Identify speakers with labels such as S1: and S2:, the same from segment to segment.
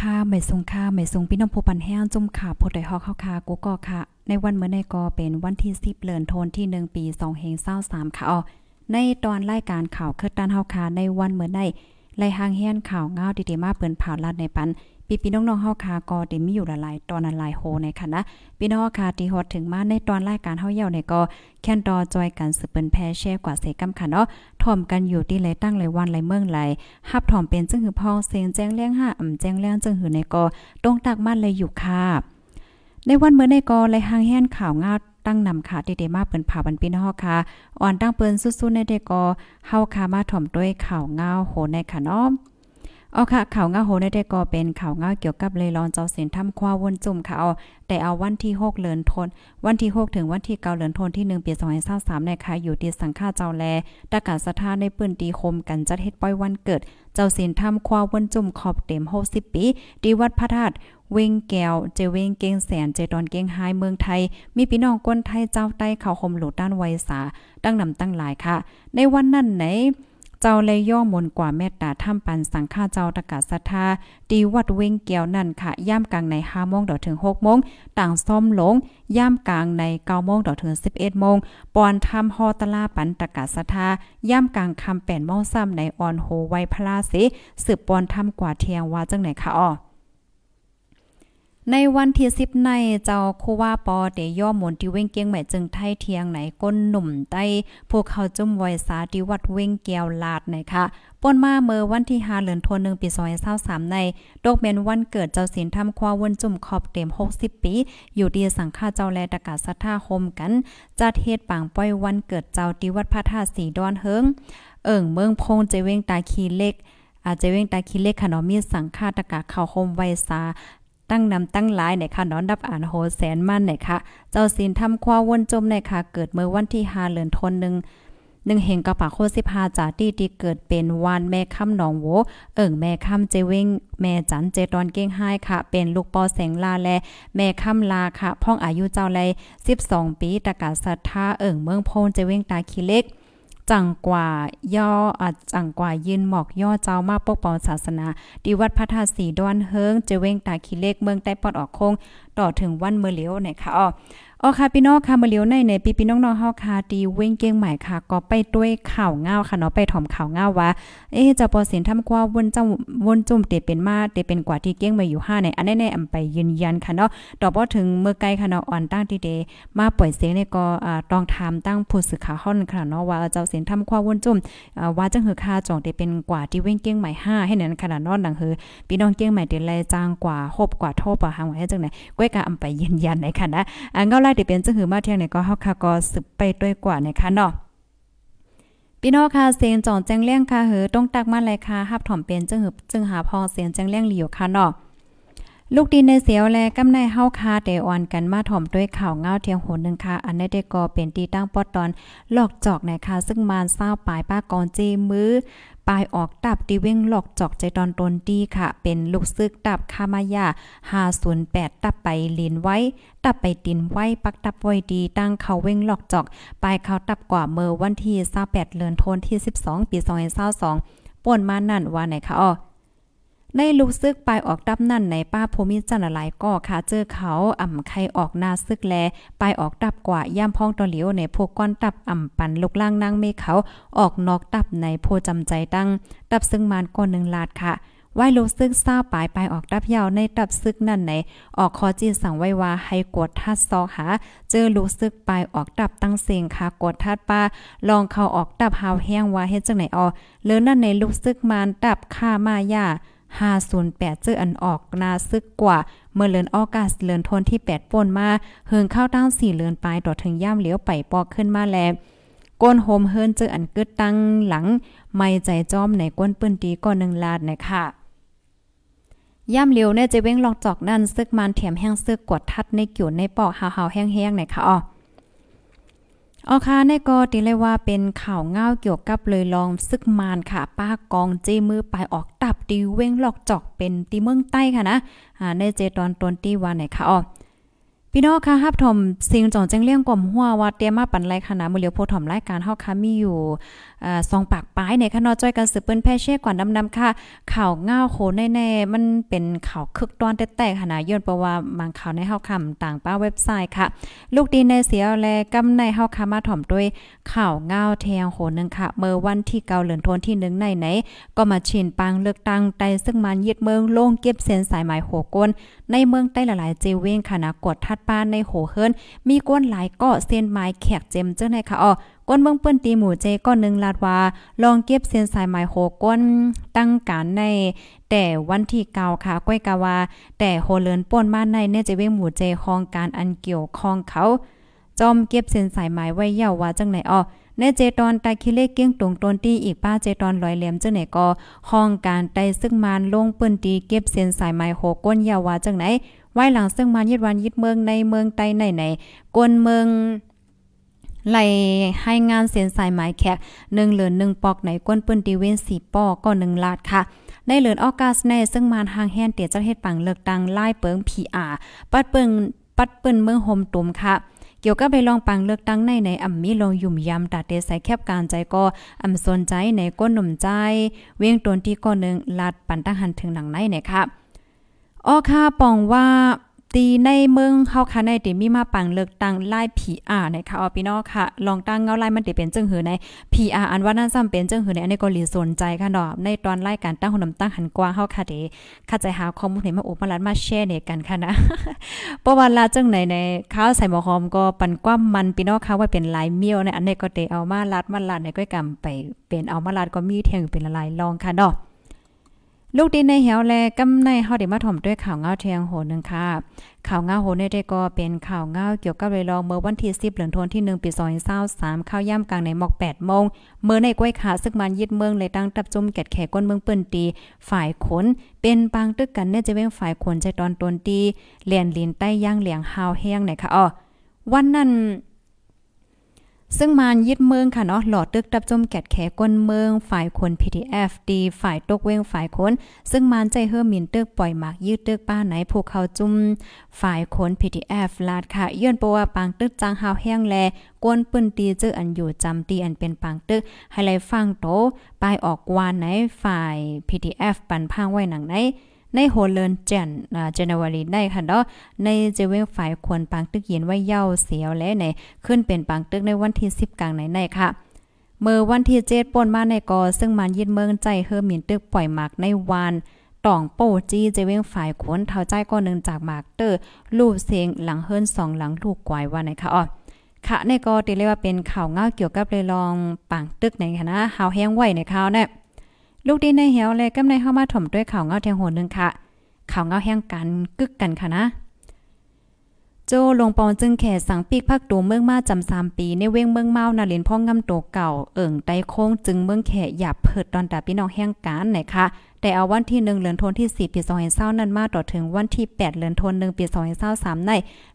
S1: ข้าไม่ทรงข้าไม่ทรงพี่น้องผู้ปันแห้งจุ่มขาพดได้ฮอกเข้าคากูก็ค่ะ ในวันเมื่อในกอเป็นวันที่10เลือนโทนวาคม1ปี2เฮง23ค่ะอ๋อในตอนรายการข่าวเคือด้านเฮาคาในวันเมื่อในไล่หางแฮนข่าวเงาดีๆมาเปิ้นผ่าลัดในปัน ปีพี่น้องๆเฮาคาก็ได้มีอยู่หลายตอนหลายโฮในค่ะนะพี่น้องคาที่ฮอดถึงมาในตอนรายการเฮาเหี่ยวในก็แค่นดอจอยกันสืบเปิ้นแพแชร์กว่าเสกำค่ะเนาะถ่อมกันอยู่ที่เลตั้งเลวันเลเมืองไหลฮับถ่อมเป็นจึงหือพองเสียงแจ้งเลี้ยงห้าอ่ำแจ้งเลี้ยงจึงหือในก็ตรงตักมันเลยอยู่ค่ะในวันเมื่อในก็เลยหางแฮนข่าวงาตั้งนำค่ะที่ได้มาเปิ้นผ่าบันปีนฮอค่ะอ่อนตั้งเปิ้นสู้ๆในเดก็เฮาคามาถ่อมด้วยข่าวงาโหในค่ะเนาะ เอาค่ะข่าวง้าโหได้ได้ก็เป็นข่าวง้าเกี่ยวกับเลยรอนเจ้าเสียนทำควาวนจุ่มค่ะเอาแต่เอาวันที่6เดือนทน วันที่6ถึงวันที่9เดือนทนที่1ปี2023นะคะอยู่ที่สังฆาเจ้าแลตะกาสถานในปืนตีคมกันจัดเฮ็ดป้อยวันเกิด เจ้าเสียนทำควาวนจุ่มขอบเต็ม60ปีที่วัดพระธาตุเวงแก้วเจเวงเก้งแสนเจดอนเก้งไฮเมืองไทย มีพี่น้องคนไทยเจ้าใต้เขาคมหลุดด้านไวสาตั้งนำตั้งหลายค่ะ ในวันนั้นไหน เจ้าเลยย่อมนกว่าเมตตาถ้ำปันสังฆาเจ้าตะกาศรัทธาตีวัดเว้งเกียวนั่นค่ะ ย่ามกลางใน5โมงถึง6โมงต่างซ่อมลง ย่ามกลางใน9โมงถึง11โมงปอนทำฮอตลาปันตะกาศรัทธาย่ามกลางคำ8โมงซ้ำในออนโฮไวพลาสิสืบปอนทำกว่าเทียงว่าจังไหนคะอ้อ ในวันที่สิบในเจ้าคูว่าปอเดย่อหมนที่เว้งเกียงใหม่จึงไทยเทียงไหนก้นหนุ่มใต้พวกเขาจุ่มไวสาที่วัดเว้งแก้วลาดไหนค่ะป่นมาเมื่อวันที่5เดือนธันวาคมปี2023ในดกเมนวันเกิดเจ้าศีลทำควาวนจุ่มขอบเต็ม 60 ปี อยู่ดีสังฆาเจ้าแลตะกาศรัทธาคมกัน จัดเฮ็ดปางป้อยวันเกิดเจ้าที่วัดพระธาตุสีดอนเฮิง เอิ่งเมืองพงเจเวงตาคีเล็กอาจจะเว้งตาคีเล็กขนมมีสังฆาตะกาเข้าคมไวสา ตั้งนำตั้งหลายในค่ะนอนดับอ่านโหแสนมั่นในค่ะ เจ้าศีลทำความวนจมในค่ะ เกิดเมื่อวันที่5เดือนธันวาคมหนึ่งเฮงกระปาโคสิพาจาตี้ที่เกิดเป็นวานแม่ค่ำหนองโว เอิ่งแม่ค่ำเจเวงแม่จันเจตอนเก้งไห้ค่ะ เป็นลูกปอแสงลาแลแม่ค่ำลาค่ะ พ่องอายุเจ้าไร12 ปีตะกาศรัทธาเอิ่งเมืองโพนเจเวงตาคีเล็ก จังกว่าย่ออจังกว่ายืนหมอกย่อเจ้ามาปกป้องศาสนาดีวัดพระธาตุสีดอนเฮิงเจเว้งตาขีเลกเมืองใต้ปอดออกคง ต่อถึงวันเมื่อเลียวนะคะอ๋ออ๋อค่ะพี่น้องค่ะมาเลียวในในปีพี่น้องๆเฮาค่ะดีเว้งเก้งใหม่ค่ะ ก็ไปด้วยข่าวเงาค่ะเนาะไปถ่อมข่าวเงาว่าเอ๊ะจะปอสินทำกว่าวนเจ้าวนจุ่มเตเป็นมาเตเป็นกว่าที่เก้งมาอยู่5ในอันแน่ๆอำไปยืนยันค่ะเนาะดอบ่ถึงเมื่อไกลค่ะเนาะอ่อนตั้งที่เดมาปล่อยเสียงในก็อ่าต้องถามตั้งผู้สื่อข่าวฮ้อนค่ะเนาะว่าเจ้าสินทำกว่าวนจุ่มอ่าว่าจังหือค่าจ่องเตเป็นกว่าที่เว้งเก้งใหม่5ให้นั้นขนาดนอนดังหือพี่น้องเก้งใหม่เตแลจ้างกว่าฮบกว่าโทบ่หางไว้จังไหนกอยกาอำไปยืนยันในค่ะนะอ่าเงาไล่เตเป็นจังหือมาเที่ยงในก็เฮาค่ะก็สืบไปด้วยกว่าในะคะเนาะพี่น้องค่ะเสียงจ่องแจ้งเลี้ยงค่ะเหือต้องตักมาเลยค่ะฮับถ่อมเป็นจึงหือจึงหาพอเสียงแจ้งเลี้ยงหลีอยู่ค่ะเนาะ ลูกดินในเสียวแลกำในเฮาคาเดออนกันมาถ่อมด้วยข่าวเงาเทียงโหนึงค่ะอันนี้ได้ก็เป็นตีตั้งปอดตอนหลอกจอกนะคะซึ่งมานเศร้าปลายป้ากอนเจมือปลายออกตับตีเว้งหลอกจอกใจตอนตนดีค่ะ เป็นลูกซึกตับคามายา508 ตับไปลินไว้ ตับไปตินไว้ ปักตับไว้ดีตั้งเขาเว้งหลอกจอกปลายเขาตับกว่าเมื่อวันที่28เดือนธันวาคมที่ 12 ปี2022ป่วนมานั่นว่าไหนคะอ๋อ ในลูกซึกปลายออกดับนั่นในป้าภูมิจันหลายก่อค่ะเจอเขาอ่ำไข่ออกหน้าซึกแลปลายออกดับกว่าย่ำพ้องตอเหลียวในพวกก้อนตับอ่ำปันลูกล่างนางเมฆเขาออกนอกตับในโพจำใจตั้งตับซึ่งมานก้อนหนึ่งลาดค่ะไว้ลูกซึกเศร้าปลายปลายออกดับยาวในตับซึกนั่นไหน ออกคอจีสั่งไว้ว่าให้กดทัดซอกหา เจอลูกซึกปลายออกดับตั้งเสียงค่ะกดทัดป้า ลองเขาออกดับหาวแห้งว่าเฮ็ดจังไหนออเลือนั่นในลูกซึกมานดับค่ามาย่า 508 เจออันออกนาซึกกว่า เมื่อเลือนออกัสเลือนทนที่ 8ป่นมาเฮิงเข้าตั้ง4เลือนปลายต่อถึงย่ามเลี้ยวไปปอกขึ้นมาแลก้นโฮมเฮิรนเจออันกึดตั้งหลัง ไม่ใจจอมในก้นปืนตีก่อนหนึ่งลาดนะคะย่ำเลี้ยวเนี่ยจะเว้งลอกจอกนั่นซึกมันแถมแห้งซึกกดทัดในกิ่วในปอกหาวๆแห้งๆนะคะอ๋อ ออค่ะในก็ตีเลยว่าเป็นข่าวเงาเกี่ยวกับเลยลองซึกมานค่ะ ป้ากองจีมือไปออกตับตีเว้งหลอกจอกเป็นตีเมืองใต้ค่ะนะอ่าในเจตอนตนตีวันไหนค่ะอ๋อพี่น้องค่ะฮับถมสิงจองแจ้งเลี่ยงกลมหัวว่าเตรียมมาปันไรค่ะนะมือเหลียวโพถมรายการเฮาค่ะมีอยู่ อ่าสองปากปลายในค่ะเนาะจ้อยกันสืบเปิ้นแพ่เช่กว่าดำๆค่ะข่าวเงาโคแน่ๆมันเป็นข่าวคึกตอนแต่ๆค่ะนะย้อนเพราะว่าบางข่าวในเฮาคำต่างป้าเว็บไซต์ค่ะ ลูกดีในเสียแลกำในเฮาค่ะมาถ่อมด้วยข่าวเงาแทงโหนึงค่ะ เมื่อวันที่เกาเหลือนทนที่1ในไหน ก็มาชินปังเลือกตั้งไต้ซึ่งมันยึดเมืองโล่งเก็บเส้นสายหมายโหกวนในเมืองใต้หลายๆเจเวงค่ะนะกดทัดป้านในโหเฮิรนมีก้นหลายก็เส้นไม้แขกเจมเจ้าในค่ะอ้อ ก้นเมืองเปิ้นตีหมู่เจก็หนึ่งลาดว่าลองเก็บเส้นสายหมายโหก้นตั้งการในแต่วันที่เก่าค่ะก้อยกาวาแต่โหเลินป่นมาในเนี่ยจะเว้งหมู่เจคองการอันเกี่ยวข้องเขาจอมเก็บเส้นสายหมายไว้เย่าว่าจังไหนอ้อในเจตอนตาคิเลเกี้ยงตรงตนตีอีกป้าเจตอนลอยเหลี่ยมจังไหนก็ห้องการไตซึ่งมานลงปืนตีเก็บเส้นสายหมายโหก้นเย่าว่าจังไหนไว้หลังซึ่งมานยึดวันยึดเมืองในเมืองใต้ไหนไหนกวนเมือง ไหลให้งานเส้นสายหมายแขกหนึ่งเหลือนหนึ่งปอกไหนก้นปืนตีเว้นสี่ปอกก็หนึ่งลาดค่ะในเหลือนออกัสในซึ่งมานหางแฮนเตียจัดเฮ็ดปังเลือกตังไล่เปิงพีอาปัดเปิงปัดเปิ้นเมืองโฮมตุมค่ะเกี่ยวกับไปลองปังเลือกตั้งในในอ่ำมีลงยุ่มยำตาเตใส่แคบการใจก็อ่ำสนใจในก้นหนุ่มใจ เวียงตนที่ก้อนหนึ่งลาดปันตั้งหันถึงหนังในเนี่ยค่ะอ้อค่ะปองว่า ตีในเมืองเฮาค่ะในติมีมาปังเลือกตั้งไล่ PR นะคะออพี่น้องค่ะ ลองตั้งเงาไล่มันติเป็นจึงหือใน PR อันว่านั้นซ้ำเป็นจึงหือในอันนี้ก็หลีสนใจค่ะเนาะในตอนรายการตั้งหุ่นตั้งหันกว้างเฮาค่ะเดเข้าใจหาข้อมูลให้มาอุปมาลัดมาแชร์เนี่ยกันค่ะนะเพราะว่าลาจังไหนในข้าวใส่หมอหอมก็ปันกว้ามันพี่น้องค่ะว่าเป็นลายเมียวในอันนี้ก็เตเอามาลัดมาลัดในก้อยกำไปเป็นเอามาลัดก็มีแทงเป็นละลายลองค่ะเนาะ ลูกดินในเหวแลกำในเฮาได้มาถ่อมด้วยข่าวเงาเทียงโหนึงค่ะข่าวเงาโหนี่ได้ก็เป็นข่าวเงาเกี่ยวกับเลยลองเมื่อวันที่10เดือนธันวาคมที่1ปี2023เข้าย่ำกลางในหมอก8โมงเมื่อในก้วยขาซึกมันยึดเมืองเลยตั้งตับจุ่มแกดแขก้นเมืองเปิ้นตี ฝ่ายขนเป็นปางตึกกันเนี่ยจะเว้งฝ่ายขนใจตอนตนตีเลียนลินใต้ย่างเหลียงฮาวแห้งไหนค่ะอ๋อวันนั้น ซึ่งมานยึดเมืองค่ะเนาะหลอดตึกดับจมแกดแขก้นเมือง ฝ่ายคน PTF ดีฝ่ายตกเวงฝ่ายคน ซึ่งมานใจเฮือมินตึกปล่อยหมากยืดตึกป้าไหนผูกเขาจุ่มฝ่ายคน PTF ลาดค่ะย้อนปว่าปางตึกจางหาวแห้งแลกวนปืนตีเจออันอยู่จำตีอันเป็นปางตึกให้ไลฟังโตปลายออกวานไหนฝ่าย PTF ปันพังไว้หนังไหน ในโฮเลนเจนอ่าเจนวารีได้ค่ะเนาะในเจเวงฝ่ายควรปังตึกเย็นไว้เย้าเสียวและในขึ้นเป็นปังตึกในวันที่ 10 กลางไหนในค่ะเมื่อวันที่7ป่นมาในกอซึ่งมันยึดเมืองใจเฮอมินตึกปล่อยหมากในวานต่องโปจีเจเวงฝ่ายขนเท่าใจก็นึงจากหมากเตอร์ลูกเสียงหลังเฮิรนสองหลังลูกกวายว่าไหนคะอ๋อค่ะในก็ติเรียกว่าเป็นข่าวเงาเกี่ยวกับเลยลองปังตึกในค่ะนะหาวแห้งไว้ในข่าวเนี่ย ลูกดีในเหี่ยวเลยก็ในเข้ามาถมด้วยข่าวเงาเทียงโหนึงค่ะข่าวเงาแห้งกันกึกกันค่ะนะโจลงปองจึงแข่สังปีกพักตูเมืองมาจำสามปีในเว้งเมืองเมานาลินพ่องงำโตเก่าเอิ่งไตโค้งจึงเมืองแข่หยาบเผิดตอนตาพี่น้องแห้งการไหนคะ แต่เอาวันที่1เดือนธันวาคมที่ 4 ปี2020นั้นมาต่อถึงวันที่ 8เดือนธันวาคมปี2023ใน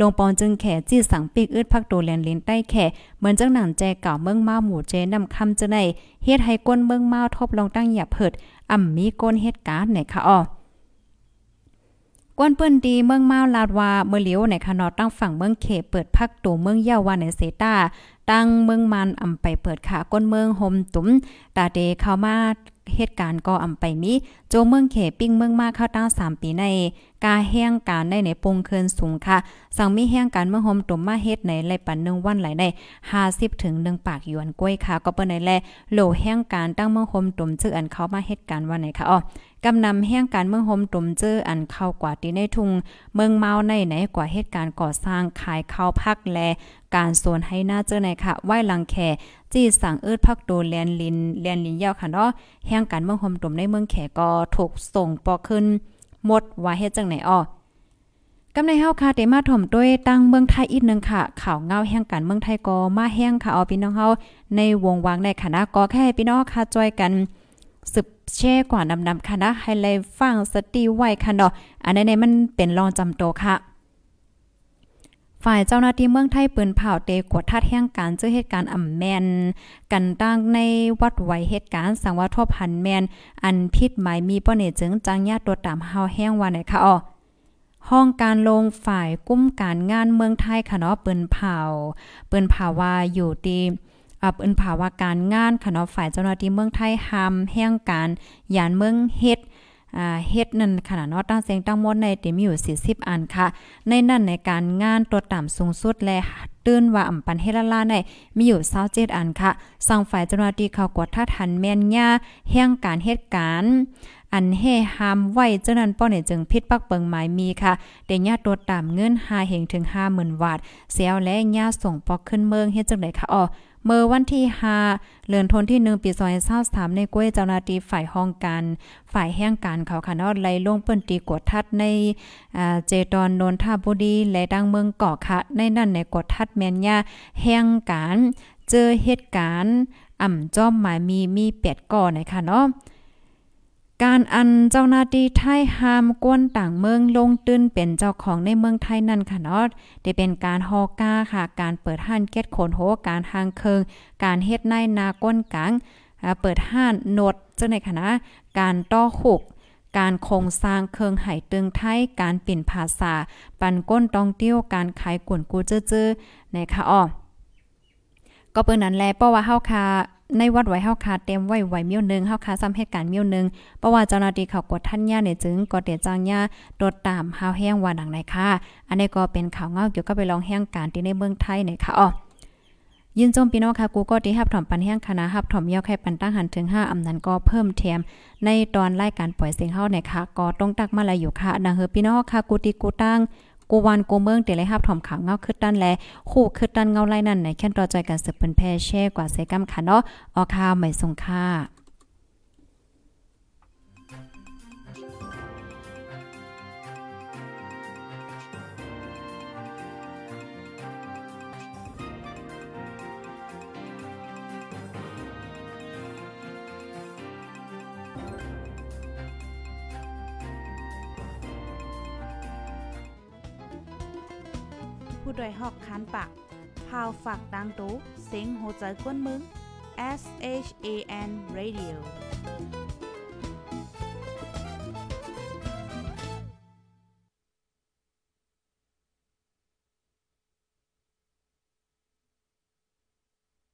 S1: ลงปอนจึงแข่จี้สังปีกอึดพักตูแลนลินใต้แข่เหมือนจังหนังแจเก่าเมืองมาหมู่เจนำคำจะในเฮ็ดให้ก้นเมืองมาทบลงตั้งหยาบเพิดอ่ำมีก้นเฮ็ดการไหนคะอ้อกวนเปิ้นดีเมืองมาลาดว่าเมื่อเหลียวในคานอตั้งฝั่งเมืองเขเปิดพักตูเมืองเยาวาในเซตาตั้งเมืองมันอำไปเปิดขาก้นเมืองโฮมตุ้มตาเดเข้ามาเหตุการณ์ก็อำไปมีโจเมืองเขปิ้งเมืองมาเข้าตั้ง3ปีใน กาแห้งการได้ในปงเคินสูงค่ะ สั่งมีแห้งการเมืองโฮมตุ่มมาเฮ็ดในไรปัน1วันไหลได้50ถึง1ปากยวนกล้วยค่ะ ก็เปิ้นในแลโลแห้งการตั้งเมืองโฮมตุ่มชื่ออันเขามาเฮ็ดการวันไหนค่ะอ๋อกำนำแห่งการเมืองโฮมตุ่มเจออันเข้ากว่าที่ในทุงเมืองเมาในไหนกว่าเหตุการณ์ก่อสร้างขายข้าวพักแลการโซนให้หน้าเจอในค่ะไหว้ลังแค จี้สั่งเอิดพักโดแลนลินแลนลินยาวค่ะเนาะแห่งการเมืองโฮมตุ่มในเมืองแขก็ถูกส่งปอขึ้นหมดว่าเฮ็ดจังไหนอ้อกำในเฮาค่ะเตมาถ่มด้วยตั้งเมืองไทยอีกนึงค่ะ ข่าวเงาแห่งการเมืองไทยก็มาแห้งค่ะเอาพี่น้องเฮาในวงวางในคณะก็แค่พี่น้องค่ะจอยกันสืบแช่กว่านำๆค่ะนะให้เลยฟังสติไว้ค่ะเนาะอันนี้มันเป็นรองจำโตค่ะ ฝ่ายเจ้าหน้าที่เมืองไทยปืนเผาเตกวดทัดแห่งการเจอเหตุการณ์อ่ำแมน กันตั้งในวัดไหวเหตุการณ์สังว่าทบพันแมน อันพิษหมายมีป้อเนจึงจังญาตัวตามเฮาแห้งว่าไหนคะอ๋อห้องการลงฝ่ายกุ้มการงานเมืองไทยค่ะเนาะปืนเผาปืนเผาว่าอยู่ที่อ่าปืนเผาว่าการงานค่ะเนาะฝ่ายเจ้าหน้าที่เมืองไทยหามแห่งการยานเมืองเฮ็ด อ่าเฮ็ดนั่นขนาดเนาะตั้งเสียงตั้งมดในเต็มอยู่40อันค่ะ ในนั้นในการงานตัวต่ำสูงสุดและตื้นว่าอ่ำปันเฮลาลาในมีอยู่27อันค่ะสั่งฝ่ายเจ้าหน้าที่เขากวดท่าทันแม่นย่าแห่งการเหตุการณ์อันเฮหามไว้เจ้านั้นป้อเนี่ยจึงพิษปักเปิงหมายมีค่ะเดญาตัวต่ำเงิน5เหงถึง50,000บาทเสียวและญาส่งปอกขึ้นเมืองเฮ็ดจังได๋ค่ะอ๋อ เมื่อวันที่5เดือนธันวาคมที่1ปี2023ในก้วยเจ้าหน้าที่ฝ่ายห้องการ ฝ่ายแห่งการเขาค่ะเนาะไล่ลงเปิ้นตีกดทัดในเจตอนนนทบุรีและดังเมืองเกาะค่ะ ในนั่นในกดทัดแม่นยาแห่งการ เจอเหตุการณ์อ่ำจ้อมหมายมีมี8ก่อนะคะเนาะ การอันเจ้าหน้าที่ไทยห้ามกวนต่างเมืองลงตื้นเป็นเจ้าของในเมืองไทยนั่นค่ะเนาะได้เป็นการฮอก้าค่ะ การเปิดห้านเก็ตโขนโหการทางเคิง การเฮ็ดในนาก้นกลางเปิดห้านโนดเจ้าในคณะการต้อหุกการโครงสร้างเคิงไห่ตึงไทย การปิ่นภาษา ปันก้นตองเตี้ยว การขายกวนกูจื้อๆนะคะอ้อก็เปิ้นนั้นแลเพราะว่าเฮาคา ในวัดไว้เฮาคาเต็มไว้ไว้มิ้วหนึงเฮาคาซ้ำเหตุการณ์มิ้วหนึงเพราะว่าเจ้าหน้าที่เขากดทันยาเนี่ยจึงก็เตจางยาโดดตามเฮาแห้งว่าดังไหนค่ะ อันนี้ก็เป็นข่าวเงาเกี่ยวกับไปลองแห้งการที่ในเมืองไทยเนี่ยค่ะอ๋อยินจมพี่น้องค่ะกูก็ที่ฮับถอมปันแห้งคณะฮับถอมยาแค่ปันตั้งหันถึง 5อำนั้นก็เพิ่มแถมในตอนรายการปล่อยเสียงเฮาเนี่ยค่ะก็ต้องตักมาล้วอยู่ค่ะดังเฮอพี่น้องค่ะกูติกูตั้ง กูวันกูเมืองเตเลยฮับถอมข่าวเงาคึดด้านแลคู่คึดด้านเงาไล่นั่นในแค่นต่อใจกันสืบเป็นแพ่แช่กว่าเซกัมค่ะเนาะออข่าวใหม่ส่งค่ะ
S2: ผู้ดยหอกคานปากพาวฝากดังตู้เสียงโหใจกวนมึง S H A N Radio